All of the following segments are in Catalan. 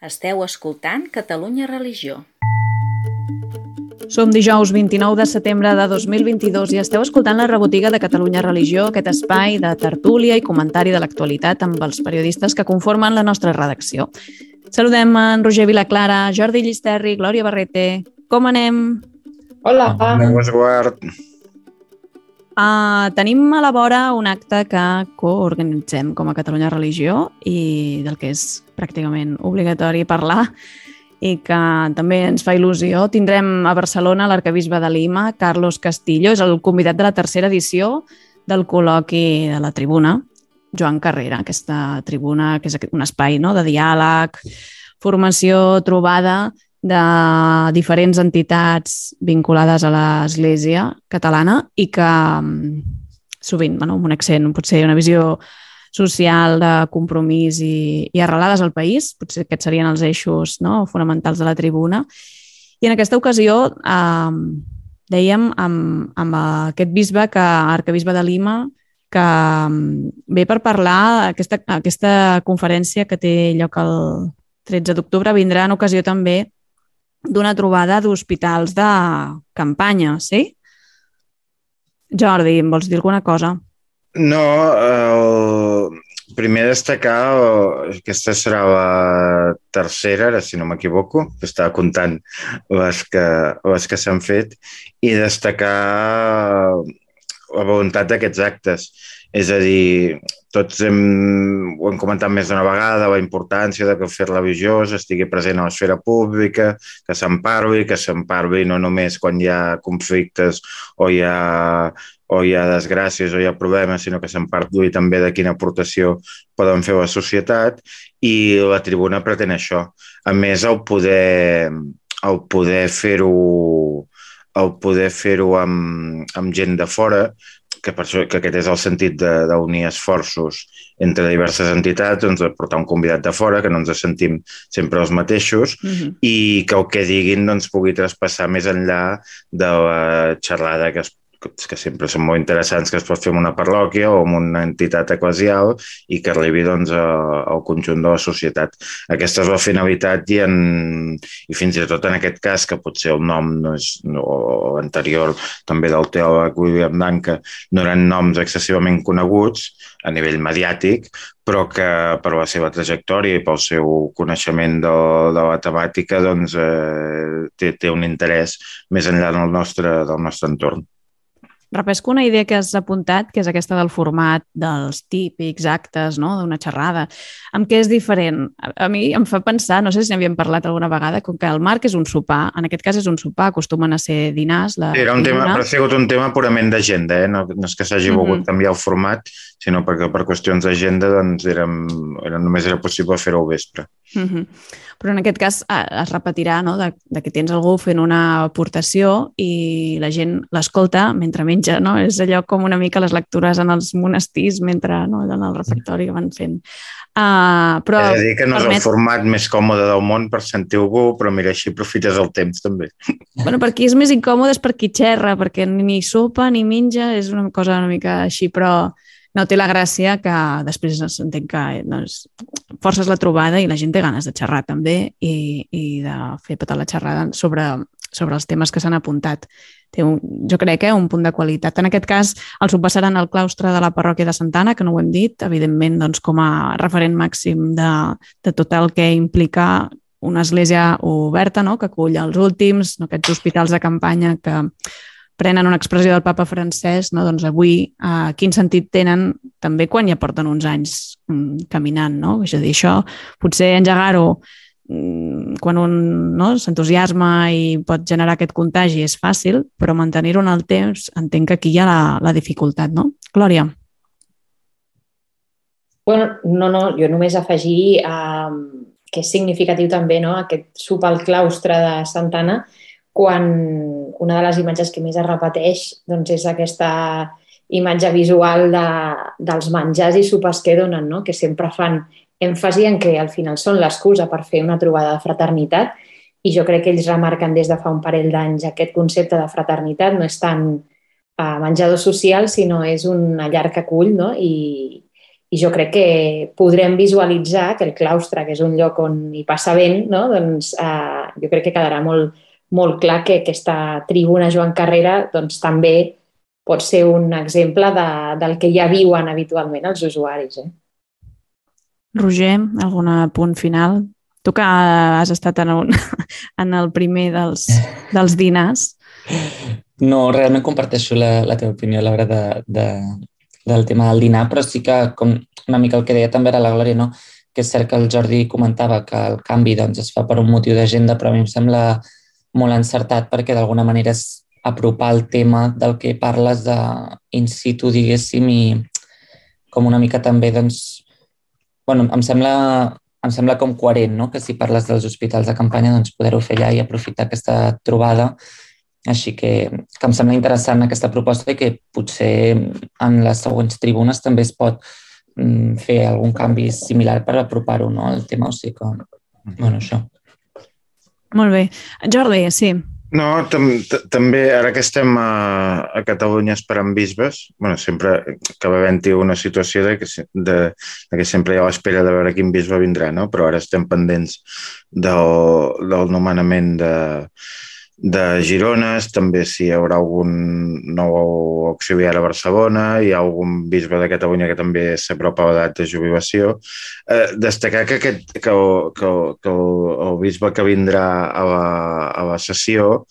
Esteu escoltant Catalunya Religió. Som dijous 29 de setembre de 2022 i esteu escoltant la rebotiga de Catalunya Religió, aquest espai de tertúlia i comentari de l'actualitat amb els periodistes que conformen la nostra redacció. Saludem en Roger Vilaclara, Jordi Llisterri, Glòria Barrete. Com anem? Hola. Guard. Uh, tenim a la vora un acte que coorganitzem com a Catalunya Religió i del que és pràcticament obligatori parlar i que també ens fa il·lusió. Tindrem a Barcelona l'arcabisbe de Lima, Carlos Castillo, és el convidat de la tercera edició del col·loqui de la tribuna, Joan Carrera, aquesta tribuna que és un espai no?, de diàleg, formació, trobada de diferents entitats vinculades a l'Església catalana i que mm, sovint, bueno, amb un accent, potser una visió social de compromís i, i arrelades al país, potser aquests serien els eixos no, fonamentals de la tribuna. I en aquesta ocasió eh, dèiem amb, amb aquest bisbe, que arcabisbe de Lima, que mm, ve per parlar aquesta, aquesta conferència que té lloc el 13 d'octubre, vindrà en ocasió també d'una trobada d'hospitals de campanya, sí? Jordi, em vols dir alguna cosa? No, el... primer destacar, aquesta serà la tercera, ara si no m'equivoco, que estava comptant les que, les que s'han fet, i destacar la voluntat d'aquests actes. És a dir, tots hem, ho hem comentat més d'una vegada, la importància de que el fer religiós estigui present a l'esfera pública, que se'n parli, que se'n parli no només quan hi ha conflictes o hi ha, o hi ha desgràcies o hi ha problemes, sinó que se'n parli també de quina aportació poden fer la societat i la tribuna pretén això. A més, el poder, el poder fer-ho el poder fer-ho amb, amb gent de fora, que, per això, que aquest és el sentit d'unir esforços entre diverses entitats, doncs portar un convidat de fora, que no ens sentim sempre els mateixos, uh -huh. i que el que diguin doncs, pugui traspassar més enllà de la xerrada que es que sempre són molt interessants, que es pot fer en una parròquia o en una entitat eclesial i que arribi doncs, a, al conjunt de la societat. Aquesta és la finalitat i, en, i fins i tot en aquest cas, que potser el nom no és no, anterior també del teòleg William Danca, no eren noms excessivament coneguts a nivell mediàtic, però que per la seva trajectòria i pel seu coneixement de, de la temàtica doncs, eh, té, té un interès més enllà del nostre, del nostre entorn. Repesco una idea que has apuntat, que és aquesta del format dels típics actes, no?, d'una xerrada. Amb què és diferent? A, a mi em fa pensar, no sé si n'havíem parlat alguna vegada, com que el Marc és un sopar, en aquest cas és un sopar, acostumen a ser dinars. La Era un tema, però ha sigut un tema purament d'agenda, eh? no, no és que s'hagi volgut mm -hmm. canviar el format, sinó perquè per qüestions d'agenda doncs, érem, era, només era possible fer-ho al vespre. Mm -hmm. Però en aquest cas es repetirà no? de, de que tens algú fent una aportació i la gent l'escolta mentre menja. No? És allò com una mica les lectures en els monestirs mentre no? en el refectori que van fent. Uh, però He de dir que no permet... és el format més còmode del món per sentir algú, però mira, així aprofites el temps també. Bueno, per qui és més incòmode és per qui xerra, perquè ni sopa ni menja, és una cosa una mica així, però no té la gràcia que després s'entén que doncs, forces la trobada i la gent té ganes de xerrar també i, i de fer petar la xerrada sobre, sobre els temes que s'han apuntat. Té un, jo crec que eh, un punt de qualitat. En aquest cas, el subpassaran al claustre de la parròquia de Santana, que no ho hem dit, evidentment doncs, com a referent màxim de, de tot el que implica una església oberta, no? que acull els últims, no? aquests hospitals de campanya que prenen una expressió del papa francès, no? doncs avui eh, quin sentit tenen també quan ja porten uns anys mm, caminant, no? És a dir, això potser engegar-ho mm, quan un no, s'entusiasma i pot generar aquest contagi és fàcil, però mantenir-ho en el temps entenc que aquí hi ha la, la dificultat, no? Glòria. Bueno, no, no, jo només afegir eh, que és significatiu també no? aquest sub al claustre de Santana, quan una de les imatges que més es repeteix doncs és aquesta imatge visual de, dels menjars i sopars que donen, no? que sempre fan èmfasi en que al final són l'excusa per fer una trobada de fraternitat i jo crec que ells remarquen des de fa un parell d'anys aquest concepte de fraternitat no és tant uh, menjador social, sinó és una llar que acull no? I, i jo crec que podrem visualitzar que el claustre, que és un lloc on hi passa vent, no? doncs eh, jo crec que quedarà molt, molt clar que aquesta tribuna Joan Carrera doncs, també pot ser un exemple de, del que ja viuen habitualment els usuaris. Eh? Roger, algun punt final? Tu que has estat en, un, en el primer dels, dels dinars. No, realment comparteixo la, la teva opinió a l'hora de, de, del tema del dinar, però sí que com una mica el que deia també era la Glòria, no? que és cert que el Jordi comentava que el canvi doncs, es fa per un motiu d'agenda, però a mi em sembla molt encertat perquè d'alguna manera és apropar el tema del que parles de in situ, diguéssim, i com una mica també, doncs, bueno, em sembla, em sembla com coherent, no? que si parles dels hospitals de campanya, doncs poder-ho fer allà i aprofitar aquesta trobada així que, que em sembla interessant aquesta proposta i que potser en les següents tribunes també es pot mm, fer algun canvi similar per apropar-ho no, al tema, o sigui que, bueno, això. Molt bé. Jordi, sí. No, tam també, ara que estem a, a Catalunya esperant bisbes, bueno, sempre acaba havent-hi una situació de que, de, de que sempre hi ha l'espera de veure quin bisbe vindrà, no? però ara estem pendents del, del nomenament de, de Girones, també si hi haurà algun nou auxiliar a Barcelona, hi ha algun bisbe de Catalunya que també s'apropa a l'edat de jubilació. Eh, destacar que, aquest, que, el, que, el, que el, el bisbe que vindrà a la, a la sessió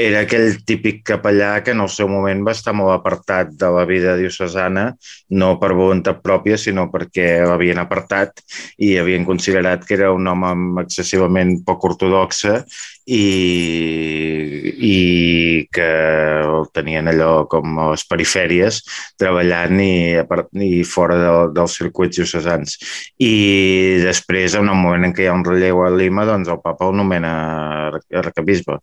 era aquell típic capellà que en el seu moment va estar molt apartat de la vida diocesana, no per voluntat pròpia, sinó perquè l'havien apartat i havien considerat que era un home excessivament poc ortodoxa i, i que el tenien allò com a les perifèries treballant i, i fora de, dels circuits diocesans. I després, en un moment en què hi ha un relleu a Lima, doncs el papa el nomena arcabisbe.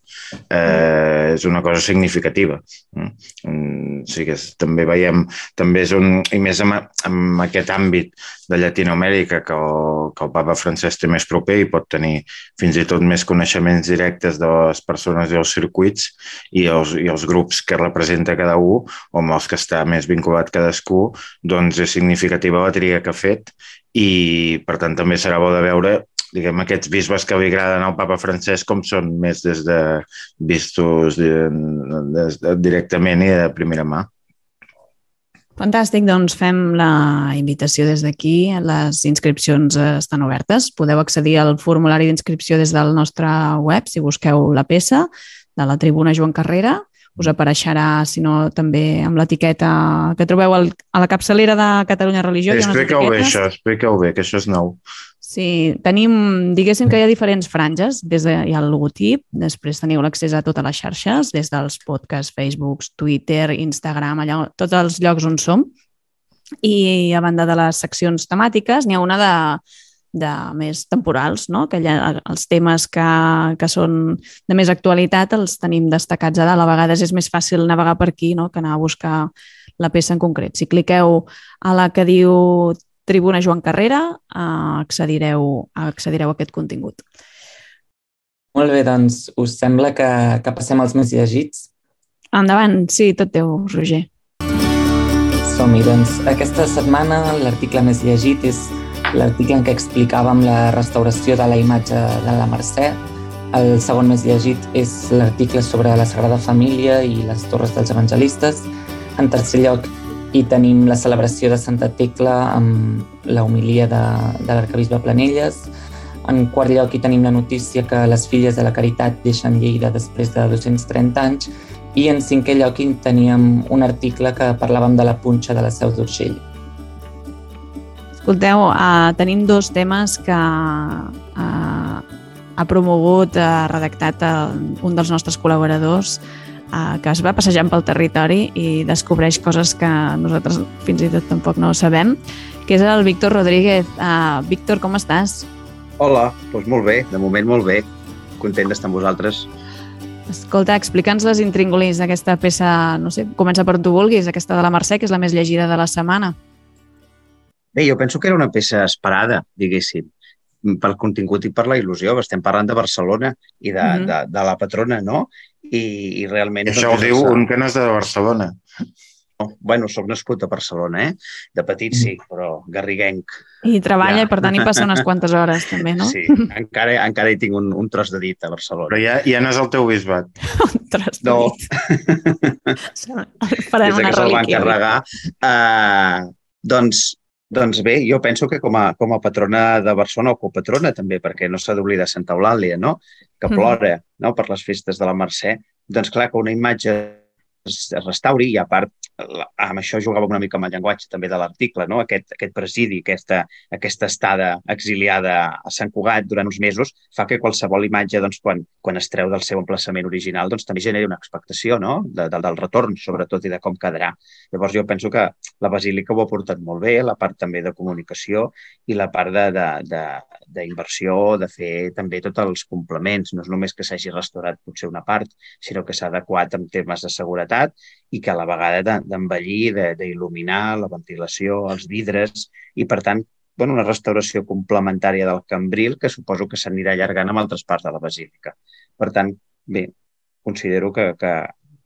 Eh, és una cosa significativa. Mm. Sí que també veiem, també és un, i més amb, amb aquest àmbit de Llatinoamèrica que el, que el papa francès té més proper i pot tenir fins i tot més coneixements directes directes de les persones i els circuits i els, i els grups que representa cada un o amb els que està més vinculat cadascú, doncs és significativa la tria que ha fet i per tant també serà bo de veure diguem, aquests bisbes que li agraden al papa francès com són més des de vistos des de, directament i de primera mà. Fantàstic, doncs fem la invitació des d'aquí. Les inscripcions estan obertes. Podeu accedir al formulari d'inscripció des del nostre web si busqueu la peça de la tribuna Joan Carrera. Us apareixerà, si no, també amb l'etiqueta que trobeu al, a la capçalera de Catalunya Religió. Explica-ho bé, això, explica-ho bé, que això és nou. Sí, tenim, diguéssim que hi ha diferents franges, des de, hi ha el logotip, després teniu l'accés a totes les xarxes, des dels podcasts, Facebook, Twitter, Instagram, allà, tots els llocs on som. I a banda de les seccions temàtiques, n'hi ha una de, de més temporals, no? que allà, els temes que, que són de més actualitat els tenim destacats a dalt. A vegades és més fàcil navegar per aquí no? que anar a buscar la peça en concret. Si cliqueu a la que diu Tribuna Joan Carrera, eh, accedireu, accedireu a aquest contingut. Molt bé, doncs us sembla que, que passem als més llegits? Endavant, sí, tot teu, Roger. Som-hi, doncs aquesta setmana l'article més llegit és l'article en què explicàvem la restauració de la imatge de la Mercè. El segon més llegit és l'article sobre la Sagrada Família i les Torres dels Evangelistes. En tercer lloc, i tenim la celebració de Santa Tecla amb la homilia de, de l'arcabisbe Planelles. En quart lloc hi tenim la notícia que les filles de la Caritat deixen Lleida després de 230 anys i en cinquè lloc hi teníem un article que parlàvem de la punxa de la Seu d'Urgell. Escolteu, uh, tenim dos temes que uh, ha promogut, ha uh, redactat uh, un dels nostres col·laboradors, eh, que es va passejant pel territori i descobreix coses que nosaltres fins i tot tampoc no sabem, que és el Víctor Rodríguez. Uh, Víctor, com estàs? Hola, doncs molt bé, de moment molt bé. Content d'estar amb vosaltres. Escolta, explica'ns les intríngulis d'aquesta peça, no sé, comença per on tu vulguis, aquesta de la Mercè, que és la més llegida de la setmana. Bé, jo penso que era una peça esperada, diguéssim, pel contingut i per la il·lusió. Estem parlant de Barcelona i de, uh -huh. de, de la patrona, no? I, i realment... I això ho diu un que no és de Barcelona. bueno, sóc nascut a Barcelona, eh? De petit sí, però garriguenc. I treballa Ja. i per tant hi passa unes quantes hores també, no? Sí, encara, encara hi tinc un, un tros de dit a Barcelona. Però ja, ja no és el teu bisbat. Ostres, No. Farem des de una que se'l van carregar. Uh, doncs, doncs bé, jo penso que com a, com a patrona de Barcelona o copatrona també, perquè no s'ha d'oblidar Santa Eulàlia, no? que plora no? per les festes de la Mercè, doncs clar que una imatge es es restauri i a part amb això jugava una mica amb el llenguatge també de l'article, no? aquest, aquest presidi, aquesta, aquesta estada exiliada a Sant Cugat durant uns mesos fa que qualsevol imatge, doncs, quan, quan es treu del seu emplaçament original, doncs, també generi una expectació no? de, de, del retorn, sobretot, i de com quedarà. Llavors, jo penso que la Basílica ho ha portat molt bé, la part també de comunicació i la part de- de- de- d'inversió, de, de, fer també tots els complements. No és només que s'hagi restaurat potser una part, sinó que s'ha adequat en termes de seguretat i que a la vegada de- d'envellir, de, d'il·luminar, la ventilació, els vidres i, per tant, bueno, una restauració complementària del Cambril que suposo que s'anirà allargant amb altres parts de la Basílica. Per tant, bé, considero que, que,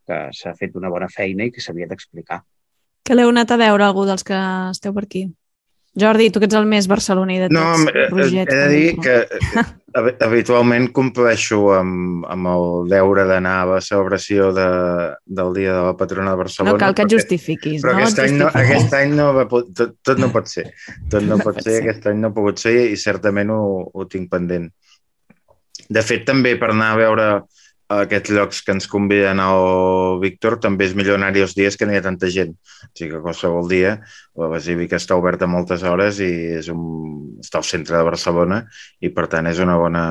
que s'ha fet una bona feina i que s'havia d'explicar. Que l'heu anat a veure algú dels que esteu per aquí? Jordi, tu que ets el més barceloní de tots. No, eh, Roget, he de dir que eh, hab- habitualment compleixo amb, amb el deure d'anar a la celebració de, del Dia de la Patrona de Barcelona. No cal que et justifiquis, Però no? aquest, any no, aquest any no va, tot, tot no pot ser. Tot no, No pot pot ser, ser. aquest any no ha pogut ser i certament ho, ho tinc pendent. De fet, també per anar a veure aquests llocs que ens conviden al Víctor, també és millor anar-hi els dies que no hi ha tanta gent. O sigui que qualsevol dia la Basílica està oberta moltes hores i és un, està al centre de Barcelona i per tant és una bona,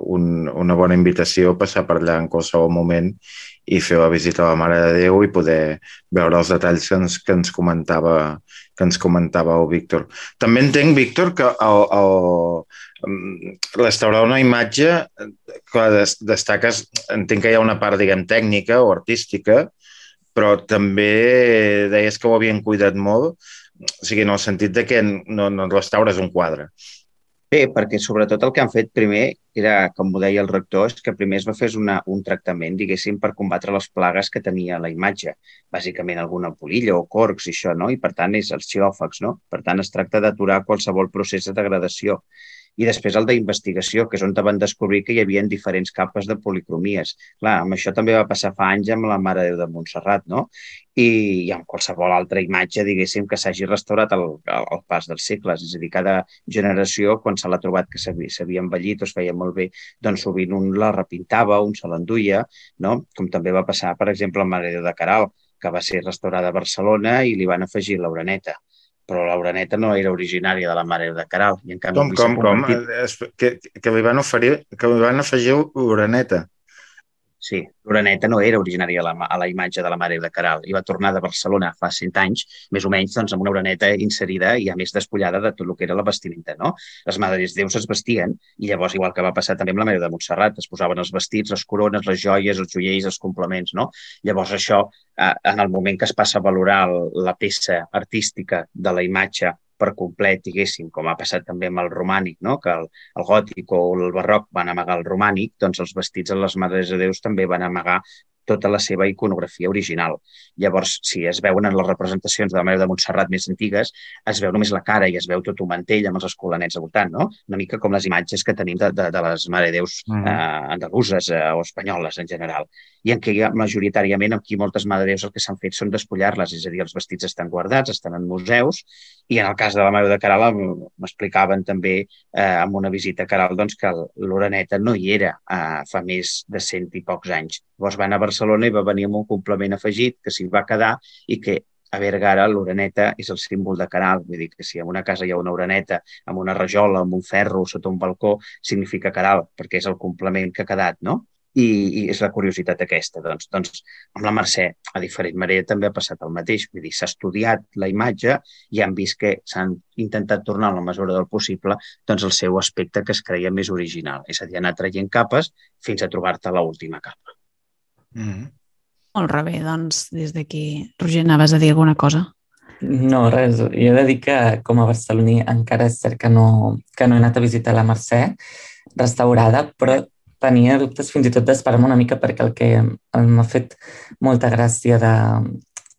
un, una bona invitació passar per allà en qualsevol moment i fer la visita a la Mare de Déu i poder veure els detalls que ens, que ens comentava que ens comentava el Víctor. També entenc, Víctor, que el, el, restaurar una imatge que des, destaques, entenc que hi ha una part, diguem, tècnica o artística, però també deies que ho havien cuidat molt, o sigui, en el sentit de que no, no restaures un quadre. Bé, perquè sobretot el que han fet primer era, com ho deia el rector, és que primer es va fer una, un tractament, diguéssim, per combatre les plagues que tenia la imatge. Bàsicament alguna polilla o corcs i això, no? I per tant és els xiòfags, no? Per tant es tracta d'aturar qualsevol procés de degradació. I després el d'investigació, que és on van descobrir que hi havia diferents capes de policromies. Clar, amb això també va passar fa anys amb la Mare Déu de Montserrat, no? I, i amb qualsevol altra imatge, diguéssim, que s'hagi restaurat al, al pas dels segles. És a dir, cada generació, quan se l'ha trobat que s'havia envellit o es feia molt bé, doncs sovint un la repintava, un se l'enduia, no? Com també va passar, per exemple, amb Mare Déu de Caral, que va ser restaurada a Barcelona i li van afegir l'oreneta però l'oreneta no era originària de la Mare de Caral. I en canvi, Com, com, com? Es- Que, que, li van oferir, que li van afegir l'oreneta. Sí, l'oreneta no era originària a la, a la imatge de la Mare de Caral i va tornar de Barcelona fa 100 anys, més o menys, doncs, amb una oreneta inserida i a més despullada de tot el que era la vestimenta. No? Les Mares de Déus es vestien i llavors, igual que va passar també amb la Mare de Montserrat, es posaven els vestits, les corones, les joies, els joiells, els complements. No? Llavors això, eh, en el moment que es passa a valorar la peça artística de la imatge per complet, diguéssim, com ha passat també amb el romànic, no? que el, el gòtic o el barroc van amagar el romànic, doncs els vestits de les Mares de Déus també van amagar tota la seva iconografia original. Llavors, si es veuen en les representacions de la Mare de Montserrat més antigues, es veu només la cara i es veu tot un mantell amb els escolanets al voltant, no? Una mica com les imatges que tenim de, de, de les Mare de Déus Mhm. eh, andaluses eh, o espanyoles en general. I en què majoritàriament aquí moltes Mare de Déus el que s'han fet són despullar-les, és a dir, els vestits estan guardats, estan en museus, i en el cas de la Mare de Caral em- m'explicaven també eh, amb una visita a Caral doncs, que l'oreneta no hi era eh, fa més de cent i pocs anys. Llavors van a Barcelona i va venir amb un complement afegit que s'hi va quedar i que a Berga ara l'oreneta és el símbol de Caral, vull dir que si en una casa hi ha una oreneta amb una rajola, amb un ferro sota un balcó, significa Caral, perquè és el complement que ha quedat, no? I, i és la curiositat aquesta. Doncs, doncs amb la Mercè, a diferent manera, també ha passat el mateix. Vull dir, s'ha estudiat la imatge i han vist que s'han intentat tornar, en la mesura del possible, doncs el seu aspecte que es creia més original. És a dir, anar traient capes fins a trobar-te l'última capa. Mm -hmm. Molt rebé, doncs, des d'aquí. Roger, anaves a dir alguna cosa? No, res. Jo he de dir que com a barceloní encara és cert que no, que no he anat a visitar la Mercè restaurada, però tenia dubtes fins i tot d'esperar-me una mica perquè el que m'ha fet molta gràcia de,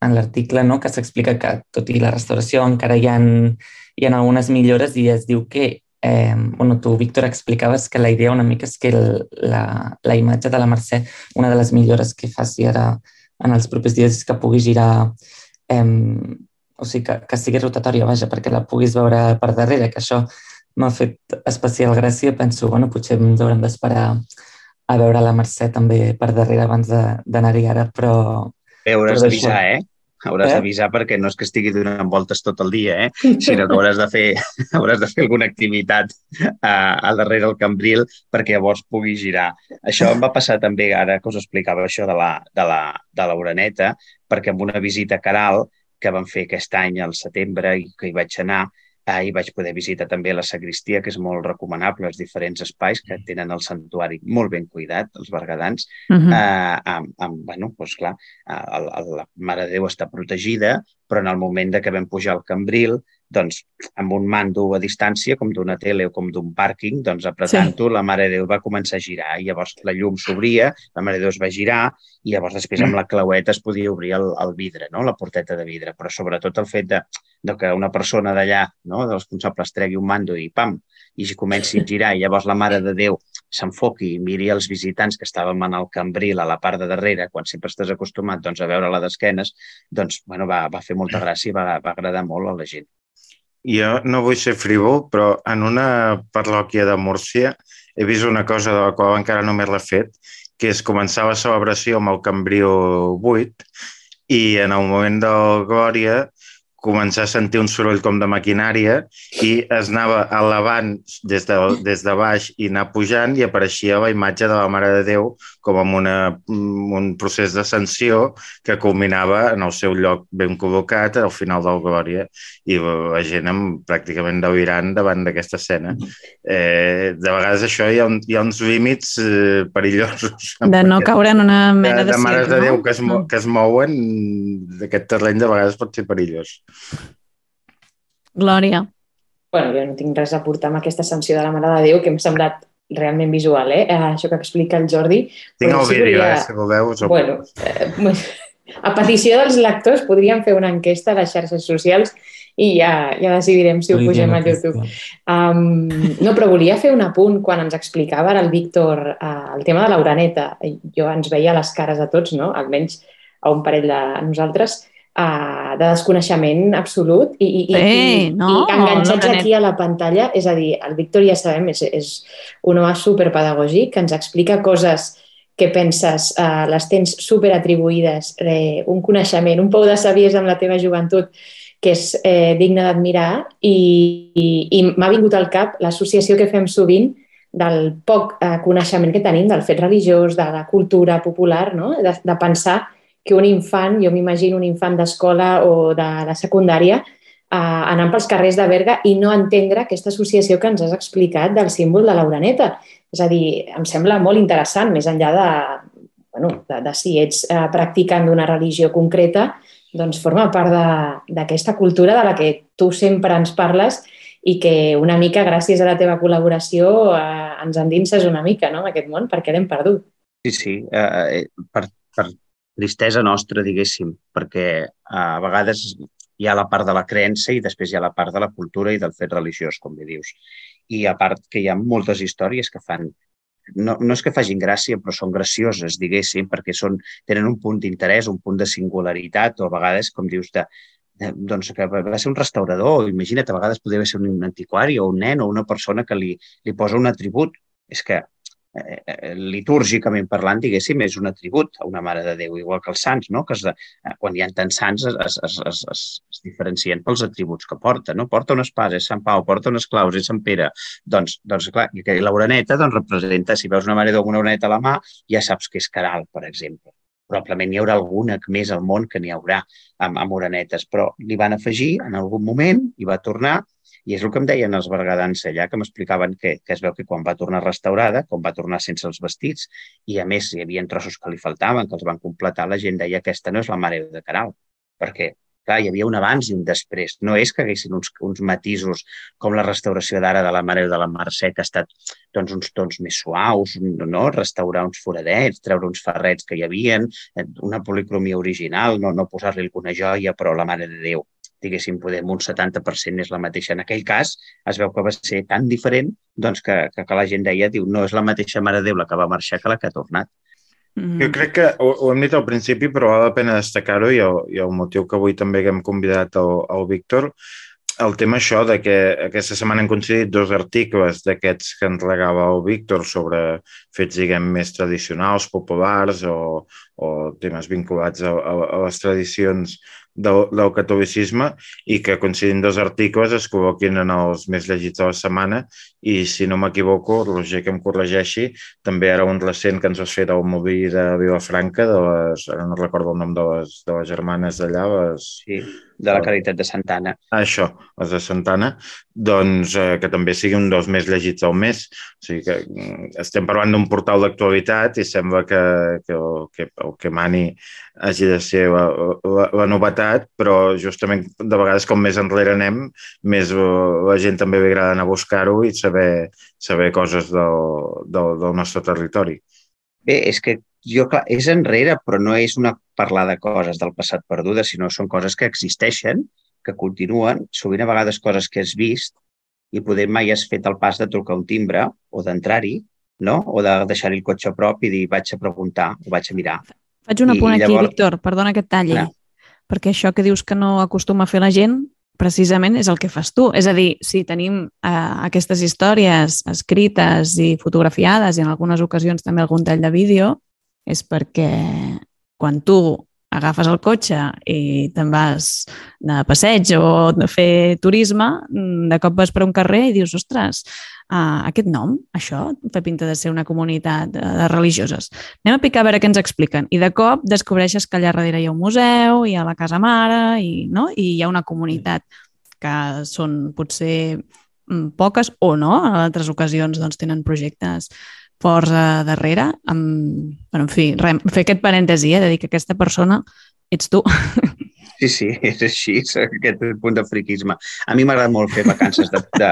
en l'article no, que s'explica que, tot i la restauració, encara hi ha, hi ha algunes millores i es diu que eh, bueno, tu, Víctor, explicaves que la idea una mica és que el, la, la imatge de la Mercè, una de les millores que faci ara en els propers dies és que pugui girar, eh, o sigui, que, que sigui rotatòria, vaja, perquè la puguis veure per darrere, que això m'ha fet especial gràcia. Penso, bueno, potser ens haurem d'esperar a veure la Mercè també per darrere abans d'anar-hi ara, però... Bé, hauràs d'avisar, eh? Hauràs eh? d'avisar perquè no és que estigui donant voltes tot el dia, eh? sinó que hauràs de fer, hauràs de fer alguna activitat uh, al darrere del cambril perquè llavors pugui girar. Això em va passar també, ara que us explicava això de la, de la, de la Uraneta, perquè amb una visita a Caral que vam fer aquest any al setembre i que hi vaig anar, Ahir vaig poder visitar també la sagristia, que és molt recomanable, els diferents espais que tenen el santuari molt ben cuidat, els bergadans. Uh -huh. eh, amb, amb, bueno, doncs clar, el, el, la Mare de Déu està protegida, però en el moment de que vam pujar al Cambril, doncs, amb un mando a distància, com d'una tele o com d'un pàrquing, doncs, apretant-ho, sí. la Mare de Déu va començar a girar i llavors la llum s'obria, la Mare de Déu es va girar i llavors després amb la claueta es podia obrir el, el vidre, no? la porteta de vidre, però sobretot el fet de, de que una persona d'allà, no? dels responsables, tregui un mando i pam, i comenci a girar i llavors la Mare de Déu s'enfoqui i miri els visitants que estàvem en el cambril a la part de darrere, quan sempre estàs acostumat doncs, a veure-la d'esquenes, doncs bueno, va, va fer molta gràcia i va, va agradar molt a la gent jo no vull ser frívol, però en una parròquia de Múrcia he vist una cosa de la qual encara no m'he refet, que és començar la celebració amb el Cambrió 8 i en el moment del Glòria començar a sentir un soroll com de maquinària i es anava elevant des de, des de baix i anar pujant i apareixia la imatge de la Mare de Déu com amb una, un procés d'ascensió que culminava en el seu lloc ben col·locat al final del Glòria i la gent amb, pràcticament delirant davant d'aquesta escena. Eh, de vegades això hi ha, un, hi ha uns límits eh, perillosos. De no caure en una mena de, de, de mares de Déu que es, que es mouen d'aquest terreny de vegades pot ser perillós. Glòria. Bueno, jo no tinc res a portar amb aquesta sanció de la Mare de Déu, que m'ha semblat realment visual, eh? Això que explica el Jordi. Tinc el vídeo, eh, si voleu. Us bueno, eh, a petició dels lectors podríem fer una enquesta a les xarxes socials i ja, ja decidirem si ho pugem a YouTube. Um, no, però volia fer un apunt quan ens explicava el Víctor uh, el tema de l'uraneta. Jo ens veia les cares a tots, no? almenys a un parell de nosaltres, uh, de desconeixement absolut i, i, sí, i, no, i enganxats no, aquí a la pantalla. És a dir, el Víctor ja sabem, és, és un home superpedagògic que ens explica coses que penses, uh, les tens superatribuïdes, eh, un coneixement, un pou de savies amb la teva joventut que és eh, digne d'admirar i, i, i m'ha vingut al cap l'associació que fem sovint del poc eh, coneixement que tenim del fet religiós, de la cultura popular, no? de, de pensar que un infant, jo m'imagino un infant d'escola o de la secundària, eh, anant pels carrers de Berga i no entendre aquesta associació que ens has explicat del símbol de l'uraneta. És a dir, em sembla molt interessant, més enllà de, bueno, de, de si ets eh, practicant d'una religió concreta, doncs forma part d'aquesta cultura de la que tu sempre ens parles i que una mica, gràcies a la teva col·laboració, eh, ens endinses una mica no, en aquest món, perquè l'hem perdut. Sí, sí. Eh, per, per tristesa nostra, diguéssim, perquè a vegades hi ha la part de la creença i després hi ha la part de la cultura i del fet religiós, com bé dius. I a part que hi ha moltes històries que fan no, no és que facin gràcia, però són gracioses, diguéssim, perquè són, tenen un punt d'interès, un punt de singularitat, o a vegades, com dius, de, de, doncs que va ser un restaurador, imagina't, a vegades podria ser un antiquari o un nen o una persona que li, li posa un atribut. És que Eh, eh, litúrgicament parlant, diguéssim, és un atribut a una Mare de Déu, igual que els sants, no? que es, eh, quan hi ha tants sants es, es, es, es, es diferencien pels atributs que porta. No? Porta una espasa, és Sant Pau, porta unes claus, és Sant Pere. Doncs, doncs clar, i l'oreneta doncs, representa, si veus una Mare de Déu una oreneta a la mà, ja saps que és Caral, per exemple. Probablement hi haurà alguna més al món que n'hi haurà amb, amb orenetes, però li van afegir en algun moment i va tornar i és el que em deien els bergadans allà, que m'explicaven que, que es veu que quan va tornar restaurada, quan va tornar sense els vestits, i a més hi havia trossos que li faltaven, que els van completar, la gent deia que aquesta no és la Mare de Caral, perquè clar, hi havia un abans i un després. No és que haguessin uns, uns matisos com la restauració d'ara de la Mare de la Mercè, que ha estat doncs, uns tons més suaus, no? restaurar uns foradets, treure uns ferrets que hi havien, eh, una policromia original, no, no posar-li alguna joia, però la Mare de Déu diguéssim, podem un 70% és la mateixa. En aquell cas, es veu que va ser tan diferent doncs, que, que, que la gent deia, diu, no és la mateixa Mare de Déu la que va marxar que la que ha tornat. Mm. Jo crec que ho, ho hem dit al principi, però val la pena destacar-ho i, el, i el motiu que avui també hem convidat el, el Víctor, el tema això de que aquesta setmana hem coincidit dos articles d'aquests que ens regava el Víctor sobre fets, diguem, més tradicionals, populars o, o temes vinculats a, a, a les tradicions del, del catolicisme i que coincidint dos articles es col·loquin en els més llegits de la setmana i si no m'equivoco, Roger que em corregeixi, també era un recent que ens vas fer del moví de Vilafranca, de les, ara no recordo el nom de les, de les germanes d'allà, les... Sí, de la Caritat de Santana. Això, les de Santana, doncs eh, que també sigui un dels més llegits al mes. O sigui que mm, estem parlant d'un portal d'actualitat i sembla que, que, el, que el que mani hagi de ser la, la, la novetat, però justament de vegades com més enrere anem, més la gent també ve agrada anar a buscar-ho i saber, saber coses del, del, del nostre territori. Bé, és que jo, clar, és enrere, però no és una parlar de coses del passat perdudes, sinó són coses que existeixen, que continuen, sovint a vegades coses que has vist i poder mai has fet el pas de trucar un timbre o d'entrar-hi, no? o de deixar-hi el cotxe a prop i dir vaig a preguntar o vaig a mirar. Faig un apunt I, aquí, llavors... Víctor, perdona que et talli, Clar. Perquè això que dius que no acostuma a fer la gent, precisament és el que fas tu. És a dir, si tenim eh, aquestes històries escrites i fotografiades i en algunes ocasions també algun tall de vídeo, és perquè quan tu agafes el cotxe i te'n vas de passeig o de fer turisme, de cop vas per un carrer i dius, ostres, uh, aquest nom, això, fa pinta de ser una comunitat de, de religioses. Anem a picar a veure què ens expliquen. I de cop descobreixes que allà darrere hi ha un museu, hi ha la casa mare, i, no? i hi ha una comunitat que són potser mm, poques o no, en altres ocasions doncs, tenen projectes forts a darrere. Amb, bueno, en fi, re, fer aquest parèntesi, eh, de dir que aquesta persona ets tu. Sí, sí, és així, és aquest punt de friquisme. A mi m'agrada molt fer vacances de, de,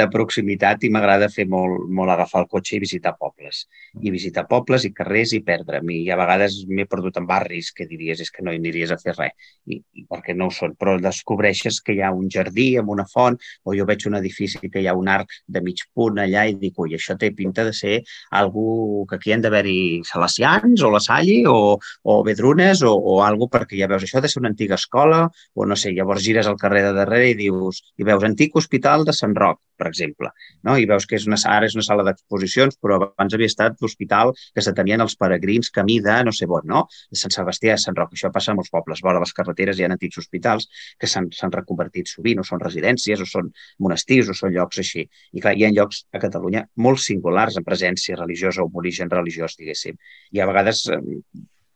de proximitat i m'agrada fer molt, molt agafar el cotxe i visitar pobles. I visitar pobles i carrers i perdre'm. I a vegades m'he perdut en barris que diries és que no hi aniries a fer res, I, i perquè no ho són. Però descobreixes que hi ha un jardí amb una font o jo veig un edifici que hi ha un arc de mig punt allà i dic, ui, això té pinta de ser algú que aquí han d'haver-hi salacians o la Salle o, o Vedrunes o, o algo perquè ja veus, això ha de ser una antiga escola escola, o no sé, llavors gires al carrer de darrere i dius, i veus Antic Hospital de Sant Roc, per exemple, no? i veus que és una, ara és una sala d'exposicions, però abans havia estat l'hospital que se tenien els peregrins camí de no sé on, no? de Sant Sebastià de Sant Roc. Això passa a molts pobles, vora les carreteres hi ha antics hospitals que s'han reconvertit sovint, o són residències, o són monestirs, o són llocs així. I clar, hi ha llocs a Catalunya molt singulars en presència religiosa o en origen religiós, diguéssim. I a vegades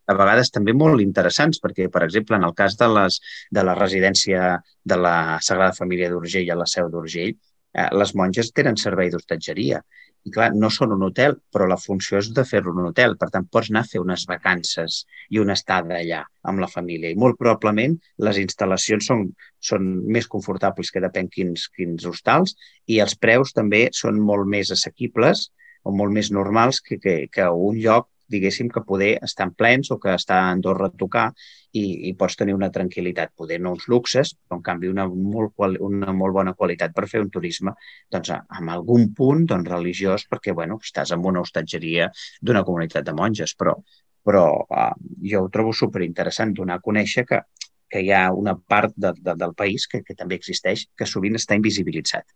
a vegades també molt interessants, perquè, per exemple, en el cas de, les, de la residència de la Sagrada Família d'Urgell a la Seu d'Urgell, eh, les monges tenen servei d'hostatgeria. I clar, no són un hotel, però la funció és de fer-ho un hotel. Per tant, pots anar a fer unes vacances i una estada allà amb la família. I molt probablement les instal·lacions són, són més confortables que depèn quins, quins hostals i els preus també són molt més assequibles o molt més normals que, que, que un lloc diguéssim, que poder estar en plens o que està a Andorra a tocar i, i pots tenir una tranquil·litat, poder no uns luxes, però en canvi una molt, una molt bona qualitat per fer un turisme doncs, amb algun punt doncs, religiós, perquè bueno, estàs en una hostatgeria d'una comunitat de monges, però, però uh, jo ho trobo superinteressant donar a conèixer que, que hi ha una part de, de, del país que, que també existeix, que sovint està invisibilitzat.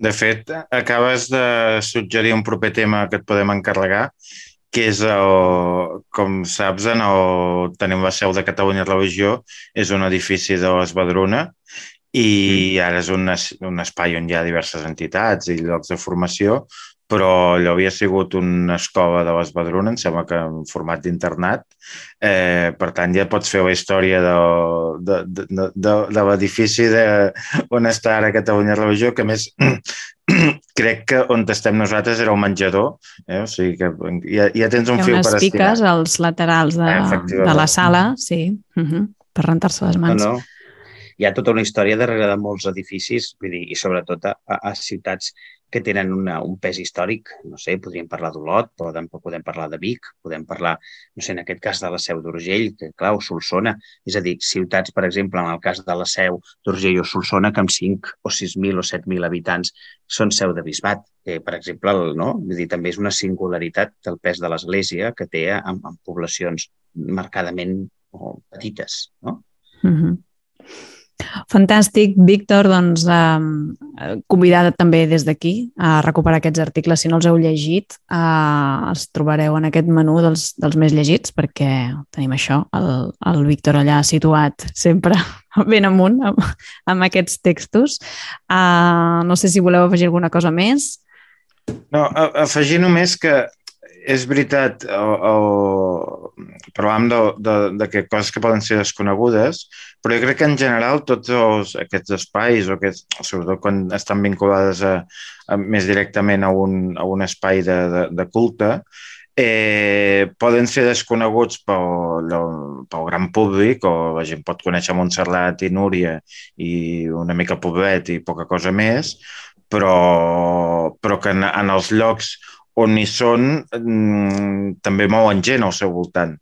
De fet, acabes de suggerir un proper tema que et podem encarregar, que és, el, com saps, en el, tenim la seu de Catalunya Religió, és un edifici de l'Esbadruna i mm. ara és un, un espai on hi ha diverses entitats i llocs de formació, però allò havia sigut una escola de l'Esbadruna, em sembla que en format d'internat. Eh, per tant, ja pots fer la història de, de, de, de, de l'edifici on està ara Catalunya Religió, que més crec que on estem nosaltres era el menjador, eh? o sigui que ja, ja tens un fil per estirar. piques als laterals de, de la sala, sí, uh -huh, per rentar-se les mans. No, no. hi ha tota una història darrere de molts edificis, vull dir, i sobretot a, a ciutats que tenen una, un pes històric. No sé, podríem parlar d'Olot, podem, podem parlar de Vic, podem parlar, no sé, en aquest cas de la Seu d'Urgell, que clar, o Solsona. És a dir, ciutats, per exemple, en el cas de la Seu d'Urgell o Solsona, que amb 5 o 6.000 o 7.000 habitants són seu de bisbat. Eh, per exemple, el, no? Vull dir, també és una singularitat del pes de l'Església que té en, en poblacions marcadament o petites. No? Mm -hmm. Fantàstic, Víctor, doncs eh, convidada també des d'aquí a recuperar aquests articles. Si no els heu llegit, eh, els trobareu en aquest menú dels, dels més llegits, perquè tenim això, el, el Víctor allà situat sempre ben amunt amb, amb aquests textos. Eh, no sé si voleu afegir alguna cosa més. No, afegir només que és veritat, o, o, parlàvem de, de, de que coses que poden ser desconegudes, però jo crec que en general tots els, aquests espais, o aquests, sobretot quan estan vinculades a, a, més directament a un, a un espai de, de, de culte, eh, poden ser desconeguts pel, pel gran públic, o la gent pot conèixer Montserrat i Núria i una mica Poblet i poca cosa més, però, però que en, en els llocs on hi són mm, també mouen gent al seu voltant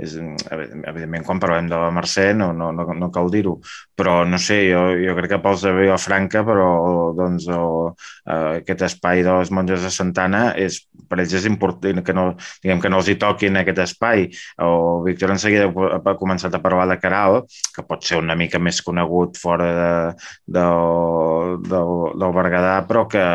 és, evidentment, quan parlem de la Mercè no, no, no, no cal dir-ho, però no sé, jo, jo crec que pels de Vilafranca, però doncs, o, uh, aquest espai de les monges de Santana és, per ells és important que no, diguem, que no els hi toquin aquest espai. O Víctor en seguida ha començat a parlar de Caral, que pot ser una mica més conegut fora de, de, de, del Berguedà, però que,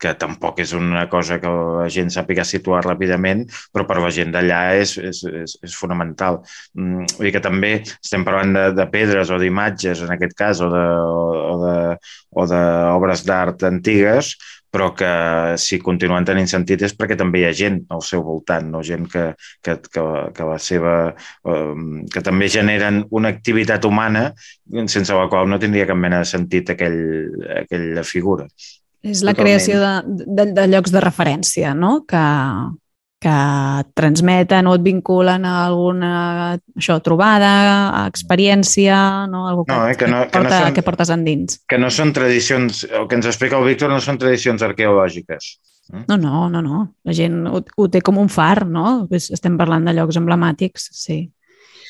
que tampoc és una cosa que la gent sàpiga situar ràpidament, però per la gent d'allà és, és, és, és fonamental. Mm, vull dir que també estem parlant de, de pedres o d'imatges, en aquest cas, o d'obres d'art antigues, però que si continuen tenint sentit és perquè també hi ha gent al seu voltant, no? gent que, que, que, que la seva... Um, que també generen una activitat humana sense la qual no tindria cap mena de sentit aquell, aquella figura. És la Totalment. creació de, de, de llocs de referència, no? Que, que et transmeten o et vinculen a alguna això, trobada, a experiència, no? Algú que, no, eh, que, no, que, porta, que, no són, que portes endins. Que no són tradicions, el que ens explica el Víctor no són tradicions arqueològiques. Eh? No, no, no, no. La gent ho, ho té com un far, no? Estem parlant de llocs emblemàtics, sí.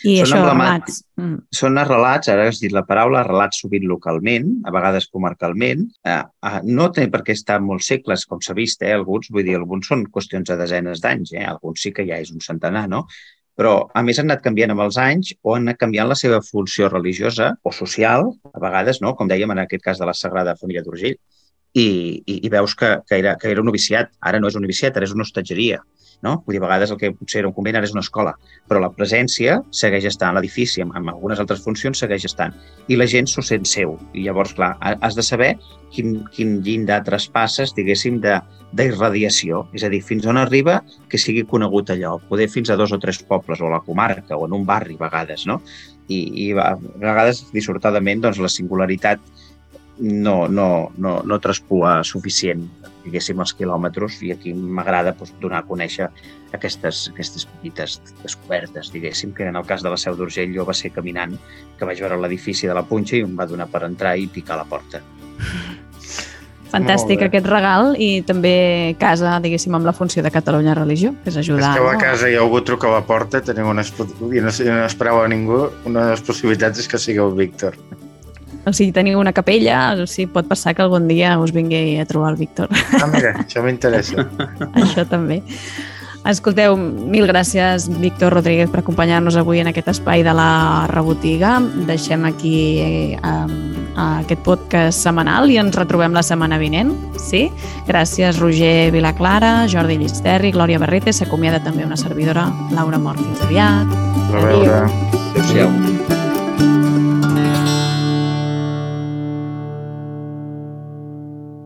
I són això, relats. Mm. Són relats, ara has dit la paraula, relats sovint localment, a vegades comarcalment. Eh, eh, no té per què estar molts segles, com s'ha vist, eh, alguns, vull dir, alguns són qüestions de desenes d'anys, eh, alguns sí que ja és un centenar, no? Però, a més, han anat canviant amb els anys o han anat canviant la seva funció religiosa o social, a vegades, no? com dèiem en aquest cas de la Sagrada Família d'Urgell, i, i, i veus que, que, era, que era un noviciat. Ara no és un noviciat, ara és una hostatgeria. No? Vull dir, a vegades el que potser era un convent ara és una escola, però la presència segueix estant, l'edifici amb, amb algunes altres funcions segueix estant, i la gent s'ho sent seu. I llavors, clar, has de saber quin, quin llindar traspasses, diguéssim, d'irradiació, és a dir, fins on arriba que sigui conegut allò, poder fins a dos o tres pobles, o a la comarca, o en un barri, a vegades, no? I, i a vegades, dissortadament, doncs, la singularitat no, no, no, no traspua suficient diguéssim, els quilòmetres i aquí m'agrada doncs, donar a conèixer aquestes, aquestes petites descobertes, diguéssim, que en el cas de la Seu d'Urgell jo va ser caminant, que vaig veure l'edifici de la Punxa i em va donar per entrar i picar la porta. Fantàstic aquest regal i també casa, diguéssim, amb la funció de Catalunya Religió, que és ajudar. És que a casa ha algú truca a la porta, tenim unes, i no, no espereu a ningú, una de les possibilitats és que sigui el Víctor. O sigui, teniu una capella, o sigui, pot passar que algun dia us vingui a trobar el Víctor. Ah, mira, això m'interessa. això també. Escolteu, mil gràcies, Víctor Rodríguez, per acompanyar-nos avui en aquest espai de la rebotiga. Deixem aquí eh, aquest podcast setmanal i ens retrobem la setmana vinent. Sí? Gràcies, Roger Vilaclara, Jordi Llisterri, Glòria Barrete. S'acomiada també una servidora, Laura Mort. Fins aviat. A veure. Adéu-siau.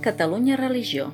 Catalunya Religió.